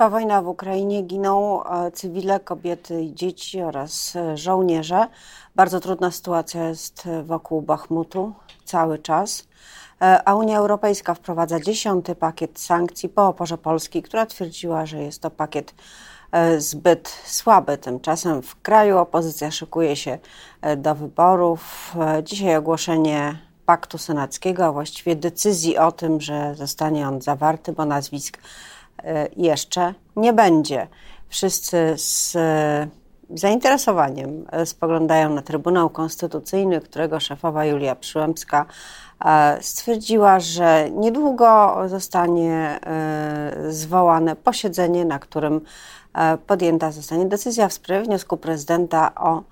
Trwa wojna w Ukrainie, giną e, cywile, kobiety i dzieci oraz e, żołnierze. Bardzo trudna sytuacja jest wokół Bachmutu cały czas. E, a Unia Europejska wprowadza dziesiąty pakiet sankcji po oporze Polski, która twierdziła, że jest to pakiet zbyt słaby. Tymczasem w kraju opozycja szykuje się do wyborów. Dzisiaj ogłoszenie paktu senackiego, a właściwie decyzji o tym, że zostanie on zawarty, bo nazwisk e, jeszcze nie będzie. Wszyscy z zainteresowaniem e, spoglądają na Trybunał Konstytucyjny, którego szefowa Julia Przyłębska stwierdziła, że niedługo zostanie zwołane posiedzenie, na którym podjęta zostanie decyzja w sprawie wniosku prezydenta o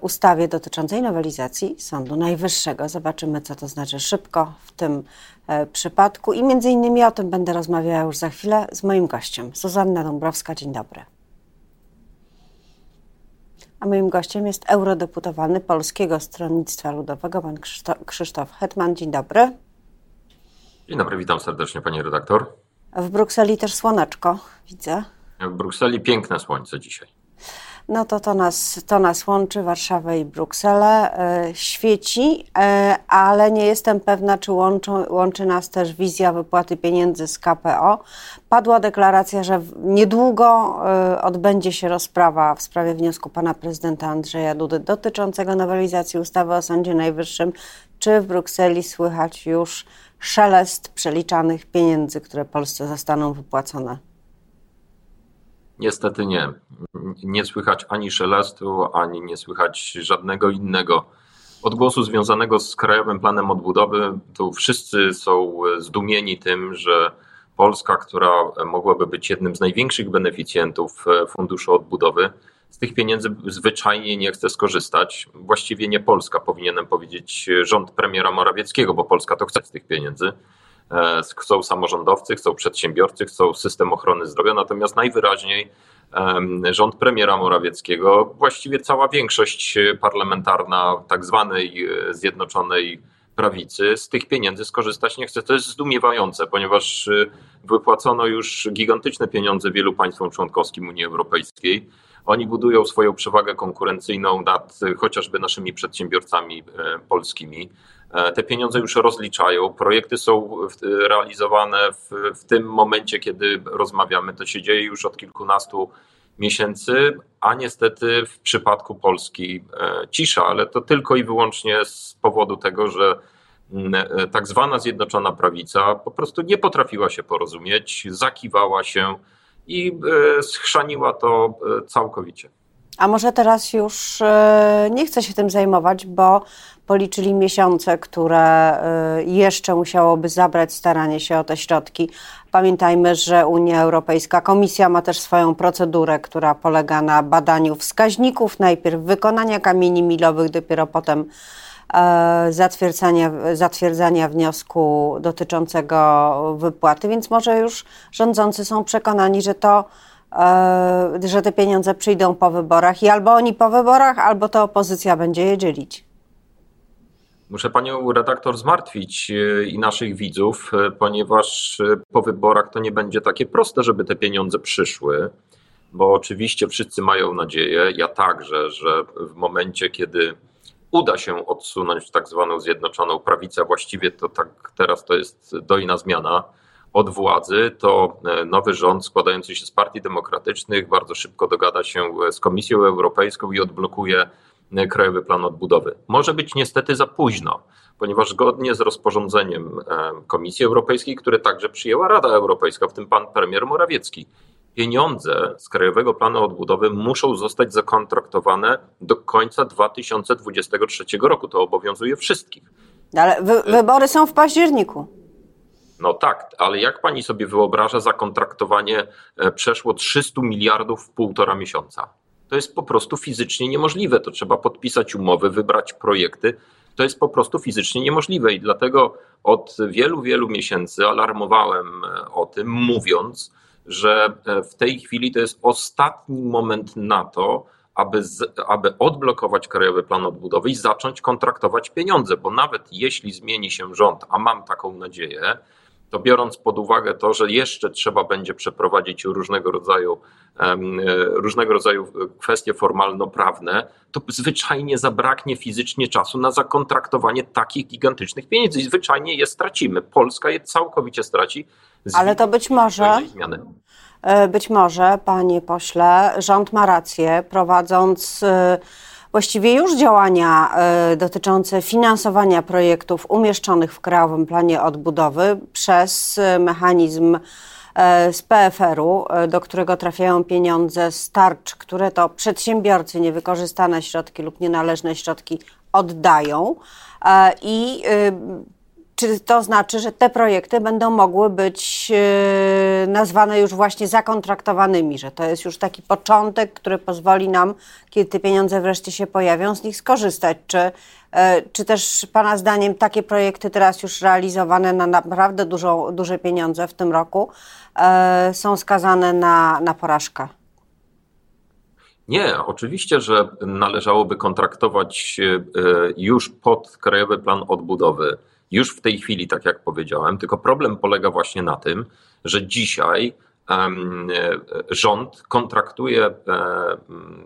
ustawie dotyczącej nowelizacji Sądu Najwyższego. Zobaczymy, co to znaczy szybko w tym e, przypadku i między innymi o tym będę rozmawiała już za chwilę z moim gościem, Zuzanna Dąbrowska. Dzień dobry. A moim gościem jest eurodeputowany Polskiego Stronnictwa Ludowego, pan Krzysztof Hetman. Dzień dobry. Dzień dobry, witam serdecznie pani redaktor. W Brukseli też słoneczko, widzę. W Brukseli piękne słońce dzisiaj no to to nas, to nas łączy, Warszawę i Brukselę. E, świeci, e, ale nie jestem pewna, czy łączą, łączy nas też wizja wypłaty pieniędzy z KPO. Padła deklaracja, że niedługo e, odbędzie się rozprawa w sprawie wniosku pana prezydenta Andrzeja Dudy dotyczącego nowelizacji ustawy o Sądzie Najwyższym. Czy w Brukseli słychać już szelest przeliczanych pieniędzy, które Polsce zostaną wypłacone? Niestety nie. Nie słychać ani szelestu, ani nie słychać żadnego innego odgłosu związanego z Krajowym Planem Odbudowy. Tu wszyscy są zdumieni tym, że Polska, która mogłaby być jednym z największych beneficjentów Funduszu Odbudowy, z tych pieniędzy zwyczajnie nie chce skorzystać. Właściwie nie Polska, powinienem powiedzieć rząd premiera Morawieckiego, bo Polska to chce z tych pieniędzy. E, chcą samorządowcy, chcą przedsiębiorcy, chcą system ochrony zdrowia, natomiast najwyraźniej rząd premiera Morawieckiego, właściwie cała większość parlamentarna tak zwanej e, Zjednoczonej Prawicy z tych pieniędzy skorzystać nie chce. To jest zdumiewające, ponieważ e, wypłacono już gigantyczne pieniądze wielu państwom członkowskim Unii Europejskiej. Oni budują swoją przewagę konkurencyjną nad chociażby naszymi przedsiębiorcami polskimi. E, te pieniądze już rozliczają. Projekty są realizowane w, w tym momencie, kiedy rozmawiamy. To się dzieje już od kilkunastu miesięcy, a niestety w przypadku Polski e, cisza, ale to tylko i wyłącznie z powodu tego, że e, tak zwana Zjednoczona Prawica po prostu nie potrafiła się porozumieć, zakiwała się i schrzaniła to całkowicie. A może teraz już nie chce się tym zajmować, bo policzyli miesiące, które y, jeszcze musiałoby zabrać staranie się o te środki. Pamiętajmy, że Unia Europejska, Komisja ma też swoją procedurę, która polega na badaniu wskaźników, najpierw wykonania kamieni milowych, dopiero potem e, zatwierdzania, zatwierdzania wniosku dotyczącego wypłaty, więc może już rządzący są przekonani, że to e, że te pieniądze przyjdą po wyborach i albo oni po wyborach, albo to opozycja będzie je dzielić. Muszę panią redaktor zmartwić e, i naszych widzów, e, ponieważ e, po wyborach to nie będzie takie proste, żeby te pieniądze przyszły, bo oczywiście wszyscy mają nadzieję, ja także, że w momencie, kiedy uda się odsunąć tak zwaną zjednoczoną prawicę, właściwie to tak teraz to jest dojna zmiana od władzy, to nowy rząd składający się z partii demokratycznych bardzo szybko dogada się z Komisją Europejską i odblokuje Krajowy Plan Odbudowy. Może być niestety za późno, ponieważ zgodnie z rozporządzeniem e, Komisji Europejskiej, które także przyjęła Rada Europejska, w tym pan premier Morawiecki, pieniądze z Krajowego Planu Odbudowy muszą zostać zakontraktowane do końca 2023 roku. To obowiązuje wszystkich. Ale wy wybory są w październiku. No tak, ale jak pani sobie wyobraża zakontraktowanie e, przeszło 300 miliardów w półtora miesiąca? To jest po prostu fizycznie niemożliwe. To trzeba podpisać umowy, wybrać projekty. To jest po prostu fizycznie niemożliwe i dlatego od wielu, wielu miesięcy alarmowałem e, o tym, mówiąc, że e, w tej chwili to jest ostatni moment na to, aby, z, aby odblokować Krajowy Plan Odbudowy i zacząć kontraktować pieniądze, bo nawet jeśli zmieni się rząd, a mam taką nadzieję, to biorąc pod uwagę to, że jeszcze trzeba będzie przeprowadzić różnego rodzaju, różnego rodzaju kwestie formalno-prawne, to zwyczajnie zabraknie fizycznie czasu na zakontraktowanie takich gigantycznych pieniędzy i zwyczajnie je stracimy. Polska je całkowicie straci. Ale to być może. E, być może, panie pośle, rząd ma rację, prowadząc e, właściwie już działania e, dotyczące finansowania projektów umieszczonych w Krajowym Planie Odbudowy przez mechanizm z PFR-u, do którego trafiają pieniądze z tarcz, które to przedsiębiorcy niewykorzystane środki lub nienależne środki oddają. I czy to znaczy, że te projekty będą mogły być e, nazwane już właśnie zakontraktowanymi, że to jest już taki początek, który pozwoli nam, kiedy te pieniądze wreszcie się pojawią, z nich skorzystać? Czy, e, czy też Pana zdaniem takie projekty teraz już realizowane na naprawdę dużo, duże pieniądze w tym roku e, są skazane na, na porażkę? Nie, oczywiście, że należałoby kontraktować już pod Krajowy Plan Odbudowy już w tej chwili, tak jak powiedziałem, tylko problem polega właśnie na tym, że dzisiaj rząd kontraktuje e,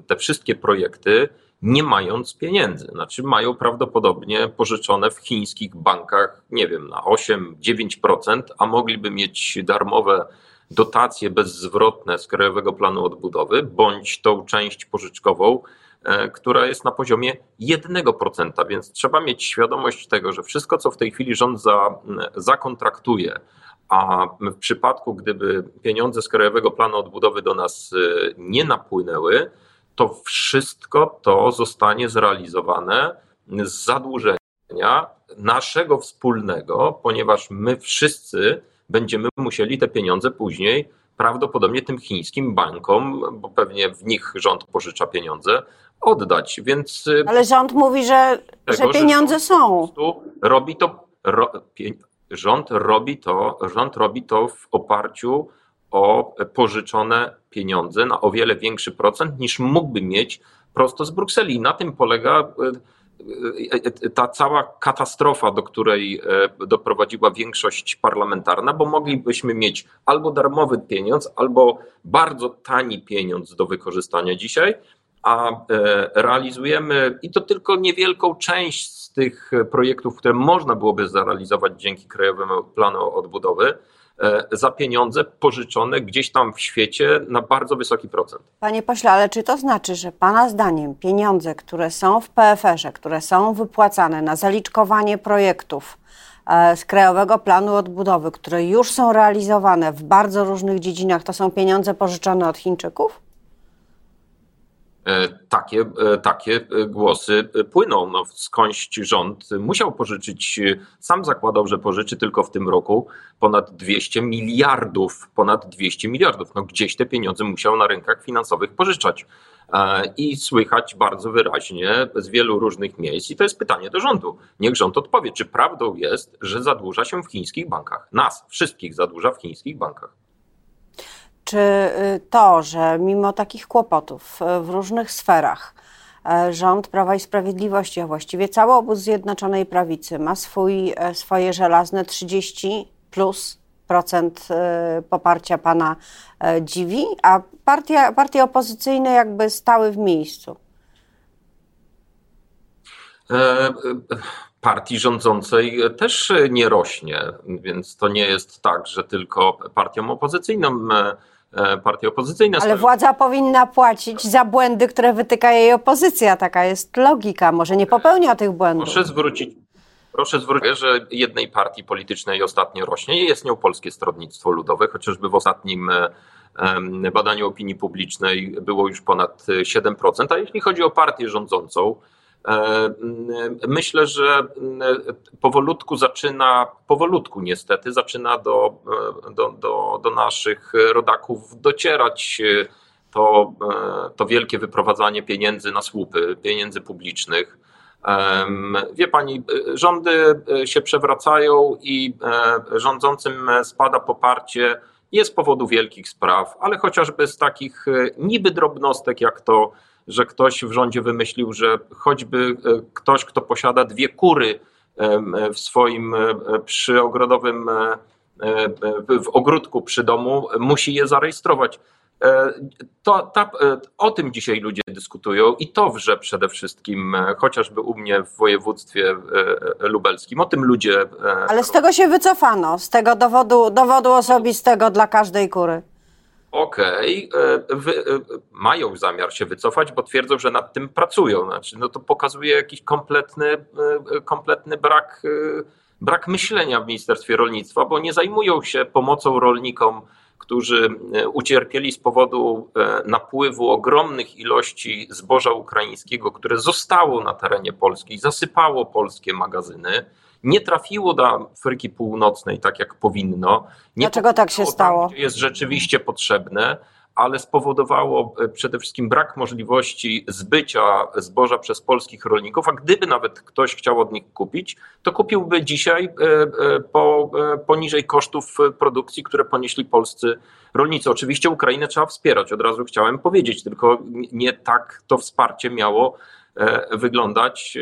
te wszystkie projekty nie mając pieniędzy. Znaczy mają prawdopodobnie pożyczone w chińskich bankach, nie wiem, na 8-9%, a mogliby mieć darmowe dotacje bezzwrotne z Krajowego Planu Odbudowy, bądź tą część pożyczkową która jest na poziomie 1%, więc trzeba mieć świadomość tego, że wszystko, co w tej chwili rząd za, zakontraktuje, a w przypadku, gdyby pieniądze z Krajowego Planu Odbudowy do nas e, nie napłynęły, to wszystko to zostanie zrealizowane z zadłużenia naszego wspólnego, ponieważ my wszyscy będziemy musieli te pieniądze później prawdopodobnie tym chińskim bankom, bo pewnie w nich rząd pożycza pieniądze, oddać. Więc y, Ale rząd mówi, że, tego, że pieniądze że są. Robi to, ro, rząd, robi to, rząd robi to w oparciu o pożyczone pieniądze na o wiele większy procent niż mógłby mieć prosto z Brukseli. I na tym polega y, y, ta cała katastrofa, do której doprowadziła większość parlamentarna, bo moglibyśmy mieć albo darmowy pieniądz, albo bardzo tani pieniądz do wykorzystania dzisiaj, a e, realizujemy i to tylko niewielką część z tych projektów, które można byłoby zrealizować dzięki Krajowemu Planu Odbudowy e, za pieniądze pożyczone gdzieś tam w świecie na bardzo wysoki procent. Panie pośle, ale czy to znaczy, że Pana zdaniem pieniądze, które są w PFR-ze, które są wypłacane na zaliczkowanie projektów e, z Krajowego Planu Odbudowy, które już są realizowane w bardzo różnych dziedzinach, to są pieniądze pożyczone od Chińczyków? E, takie, e, takie e, głosy płyną. No, skądś rząd musiał pożyczyć, sam zakładał, że pożyczy tylko w tym roku ponad 200 miliardów, ponad 200 miliardów. No, gdzieś te pieniądze musiał na rynkach finansowych pożyczać. I słychać bardzo wyraźnie z wielu różnych miejsc, i to jest pytanie do rządu. Niech rząd odpowie, czy prawdą jest, że zadłuża się w chińskich bankach. Nas, wszystkich zadłuża w chińskich bankach. Czy y, to, że mimo takich kłopotów y, w różnych sferach y, rząd Prawa i Sprawiedliwości, a właściwie cały obóz Zjednoczonej Prawicy ma swój, swoje żelazne 30 plus procent poparcia pana dziwi, a partia, partie opozycyjne jakby stały w miejscu? E, e, partii rządzącej też nie rośnie, więc to nie jest tak, że tylko partiom opozycyjnym e, partie opozycyjne. Ale władza powinna płacić za błędy, które wytyka jej opozycja. Taka jest logika. Może nie popełnia tych błędów. Proszę zwrócić, proszę zwrócić, że jednej partii politycznej ostatnio rośnie i jest nią Polskie Stronnictwo Ludowe, chociażby w ostatnim e, badaniu opinii publicznej było już ponad 7%, a jeśli chodzi o partię rządzącą, myślę, że powolutku zaczyna, powolutku niestety, zaczyna do, e, do, do, do naszych rodaków docierać to, e, to wielkie wyprowadzanie pieniędzy na słupy, pieniędzy publicznych. Wie pani, rządy się przewracają i rządzącym spada poparcie nie z powodu wielkich spraw, ale chociażby z takich niby drobnostek, jak to, że ktoś w rządzie wymyślił, że choćby e, ktoś, kto posiada dwie kury w swoim e, przyogrodowym w ogródku przy domu, musi je zarejestrować. To, ta, o tym dzisiaj ludzie dyskutują i to wrze przede wszystkim, chociażby u mnie w województwie lubelskim. O tym ludzie. Ale z tego się wycofano, z tego dowodu, dowodu osobistego dla każdej kury. Okej, okay. E, e, mają zamiar się wycofać, bo twierdzą, że nad tym pracują. Znaczy, no to pokazuje jakiś kompletny, e, kompletny brak, brak myślenia w Ministerstwie Rolnictwa, bo nie zajmują się pomocą rolnikom, którzy ucierpieli z powodu napływu ogromnych ilości zboża ukraińskiego, które zostało na terenie Polski, zasypało polskie magazyny nie trafiło do Afryki Północnej tak jak powinno. Nie Dlaczego tak się stało? Tam, jest rzeczywiście potrzebne, ale spowodowało e, przede wszystkim brak możliwości zbycia zboża przez polskich rolników, a gdyby nawet ktoś chciał od nich kupić, to kupiłby dzisiaj e, e, po, poniżej kosztów produkcji, które ponieśli polscy rolnicy. Oczywiście Ukrainę trzeba wspierać, od razu chciałem powiedzieć, tylko nie tak to wsparcie miało wyglądać.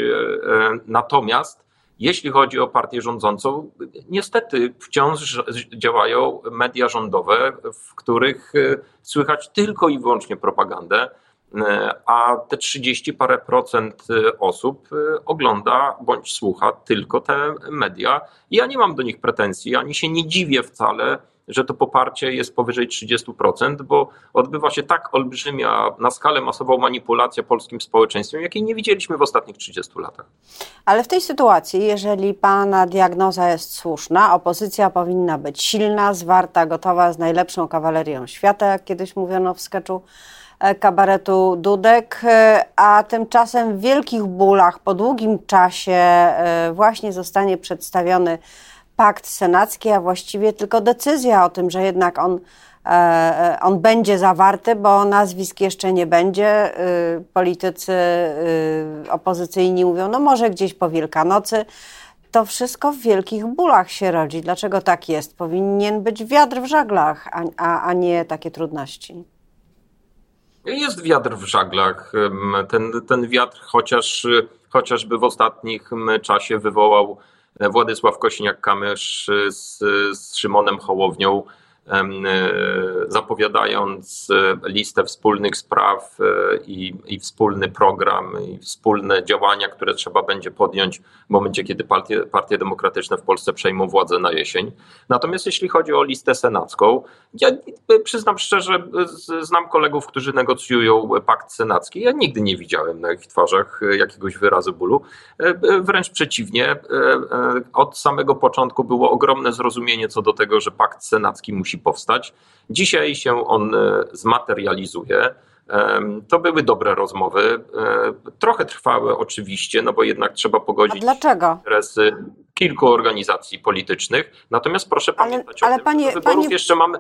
Natomiast jeśli chodzi o partię rządzącą, niestety wciąż działają media rządowe, w których e, słychać tylko i wyłącznie propagandę, e, a te 30 parę procent e, osób ogląda bądź słucha tylko te media. Ja nie mam do nich pretensji, ani się nie dziwię wcale, że to poparcie jest powyżej 30%, bo odbywa się tak olbrzymia na skalę masową manipulacja polskim społeczeństwem, jakiej nie widzieliśmy w ostatnich 30 latach. Ale w tej sytuacji, jeżeli pana diagnoza jest słuszna, opozycja powinna być silna, zwarta, gotowa z najlepszą kawalerią świata, jak kiedyś mówiono w sketchu e, kabaretu Dudek, e, a tymczasem w wielkich bólach po długim czasie e, właśnie zostanie przedstawiony pakt senacki, a właściwie tylko decyzja o tym, że jednak on, e, e, on będzie zawarty, bo nazwisk jeszcze nie będzie. Y, politycy y, opozycyjni mówią, no może gdzieś po Wielkanocy. To wszystko w wielkich bólach się rodzi. Dlaczego tak jest? Powinien być wiatr w żaglach, a, a, a nie takie trudności. Jest wiatr w żaglach. Ten, ten wiatr chociaż, chociażby w ostatnim czasie wywołał Władysław Kosiniak-Kamysz z, z Szymonem Hołownią zapowiadając e, listę wspólnych spraw e, i, i, wspólny program, i wspólne działania, które trzeba będzie podjąć w momencie, kiedy partie, partie demokratyczne w Polsce przejmą władzę na jesień. Natomiast jeśli chodzi o listę senacką, ja przyznam szczerze, znam kolegów, którzy negocjują pakt senacki. Ja nigdy nie widziałem na ich twarzach jakiegoś wyrazu bólu. Wręcz przeciwnie, od samego początku było ogromne zrozumienie co do tego, że pakt senacki musi powstać. Dzisiaj się on e, zmaterializuje. To były dobre rozmowy. E, trochę trwały oczywiście, no bo jednak trzeba pogodzić interesy kilku organizacji politycznych. Natomiast proszę pamiętać ale o tym, panie, że panie, jeszcze mamy.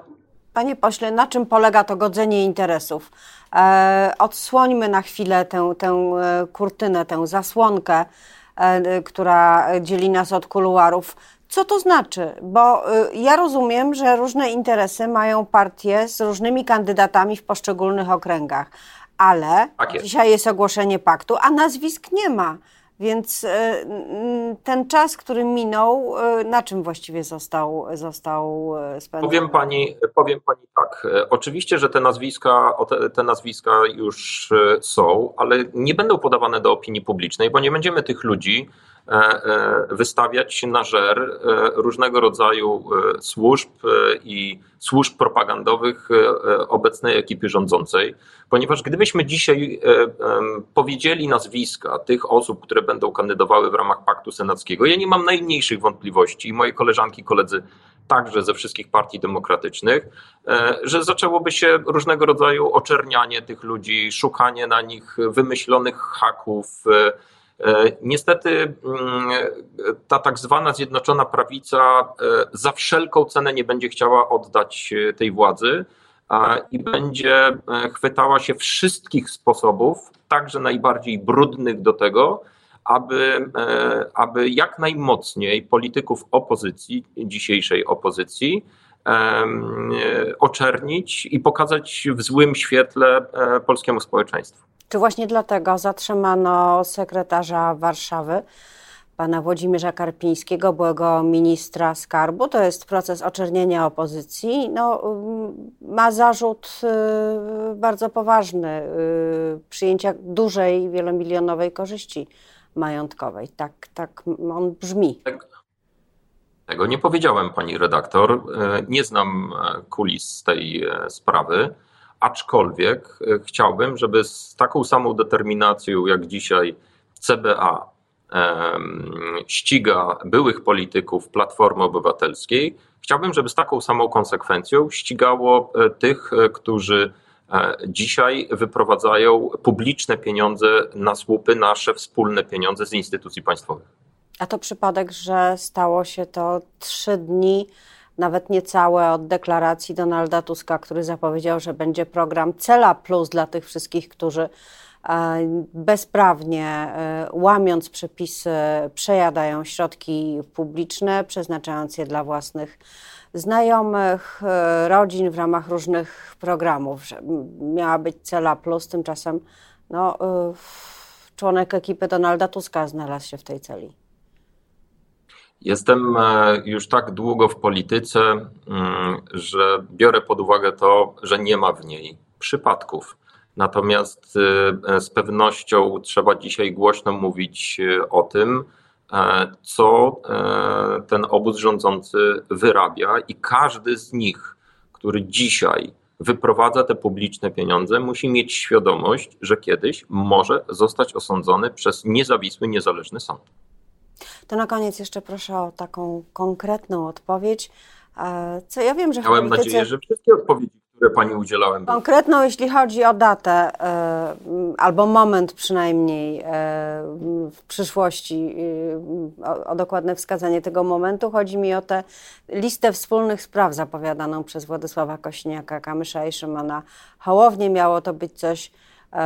Panie pośle, na czym polega to godzenie interesów? E, odsłońmy na chwilę tę, tę kurtynę, tę zasłonkę, e, która dzieli nas od kuluarów. Co to znaczy? Bo y, ja rozumiem, że różne interesy mają partie z różnymi kandydatami w poszczególnych okręgach, ale tak jest. dzisiaj jest ogłoszenie paktu, a nazwisk nie ma. Więc y, ten czas, który minął, y, na czym właściwie został, został spędzony? Powiem pani, powiem pani tak. Oczywiście, że te nazwiska, te, te nazwiska już są, ale nie będą podawane do opinii publicznej, bo nie będziemy tych ludzi E, e, wystawiać na żer e, różnego rodzaju służb i służb propagandowych obecnej ekipy rządzącej, ponieważ gdybyśmy dzisiaj powiedzieli nazwiska tych osób, które będą kandydowały w ramach Paktu Senackiego, ja nie mam najmniejszych wątpliwości, moje koleżanki, koledzy także ze wszystkich partii demokratycznych, że zaczęłoby się różnego rodzaju oczernianie tych ludzi, szukanie na nich wymyślonych haków, niestety mm, ta tak zwana Zjednoczona Prawica e, za wszelką cenę nie będzie chciała oddać e, tej władzy i będzie chwytała się wszystkich sposobów, także najbardziej brudnych do tego, aby, aby jak najmocniej polityków opozycji, dzisiejszej opozycji, oczernić i pokazać w złym świetle polskiemu społeczeństwu. Czy właśnie dlatego zatrzymano sekretarza Warszawy? pana Włodzimierza Karpińskiego, byłego ministra skarbu. To jest proces oczernienia opozycji. No, ma zarzut bardzo poważny przyjęcia dużej, wielomilionowej korzyści majątkowej. Tak, tak on brzmi. Tak. Tego nie powiedziałem, pani redaktor. E, nie znam e, kulis tej e, sprawy, aczkolwiek chciałbym, żeby z taką samą determinacją jak dzisiaj CBA ściga byłych polityków Platformy Obywatelskiej, chciałbym, żeby z taką samą konsekwencją ścigało tych, którzy dzisiaj wyprowadzają publiczne pieniądze na słupy, nasze wspólne pieniądze z instytucji państwowych. A to przypadek, że stało się to trzy dni, nawet niecałe od deklaracji Donalda Tuska, który zapowiedział, że będzie program Cela Plus dla tych wszystkich, którzy e, bezprawnie, e, łamiąc przepisy, przejadają środki publiczne, przeznaczając je dla własnych znajomych, e, rodzin w ramach różnych programów. Miała być Cela Plus, tymczasem no, członek ekipy Donalda Tuska znalazł się w tej celi. Jestem e, już tak długo w polityce, mm, że biorę pod uwagę to, że nie ma w niej przypadków. Natomiast e, z pewnością trzeba dzisiaj głośno mówić e, o tym, co ten obóz rządzący wyrabia, i każdy z nich, który dzisiaj wyprowadza te publiczne pieniądze, musi mieć świadomość, że kiedyś może zostać osądzony przez niezawisły, niezależny sąd. To na koniec jeszcze proszę o taką konkretną odpowiedź. E, co ja wiem, że Miałem polityce... nadzieję, że wszystkie odpowiedzi, które Pani udzielałem. Konkretną, jeśli chodzi o datę, e, albo moment przynajmniej e, w przyszłości, o, dokładne wskazanie tego momentu. Chodzi mi o tę listę wspólnych spraw zapowiadaną przez Władysława Kośniaka-Kamysza i Szymona Hołownię. Miało to być coś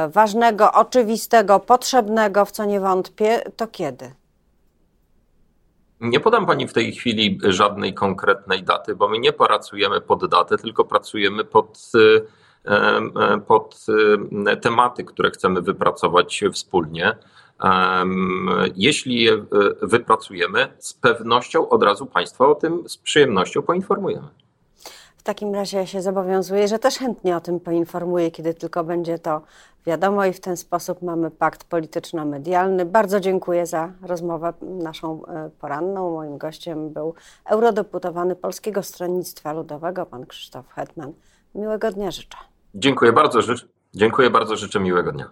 ważnego, oczywistego, potrzebnego, w co nie wątpię. To kiedy? Nie podam Pani w tej chwili żadnej konkretnej daty, bo my nie pracujemy pod datę, tylko pracujemy pod, e, e, pod e, tematy, które chcemy wypracować wspólnie. Jeśli je wypracujemy, z pewnością od razu Państwa o tym z przyjemnością poinformujemy. W takim razie ja się zobowiązuję, że też chętnie o tym poinformuję, kiedy tylko będzie to wiadomo i w ten sposób mamy pakt polityczno-medialny. Bardzo dziękuję za rozmowę naszą e, poranną. Moim gościem był eurodeputowany Polskiego Stronnictwa Ludowego, pan Krzysztof Hetman. Miłego dnia życzę. Dziękuję bardzo, życzę, dziękuję bardzo, życzę miłego dnia.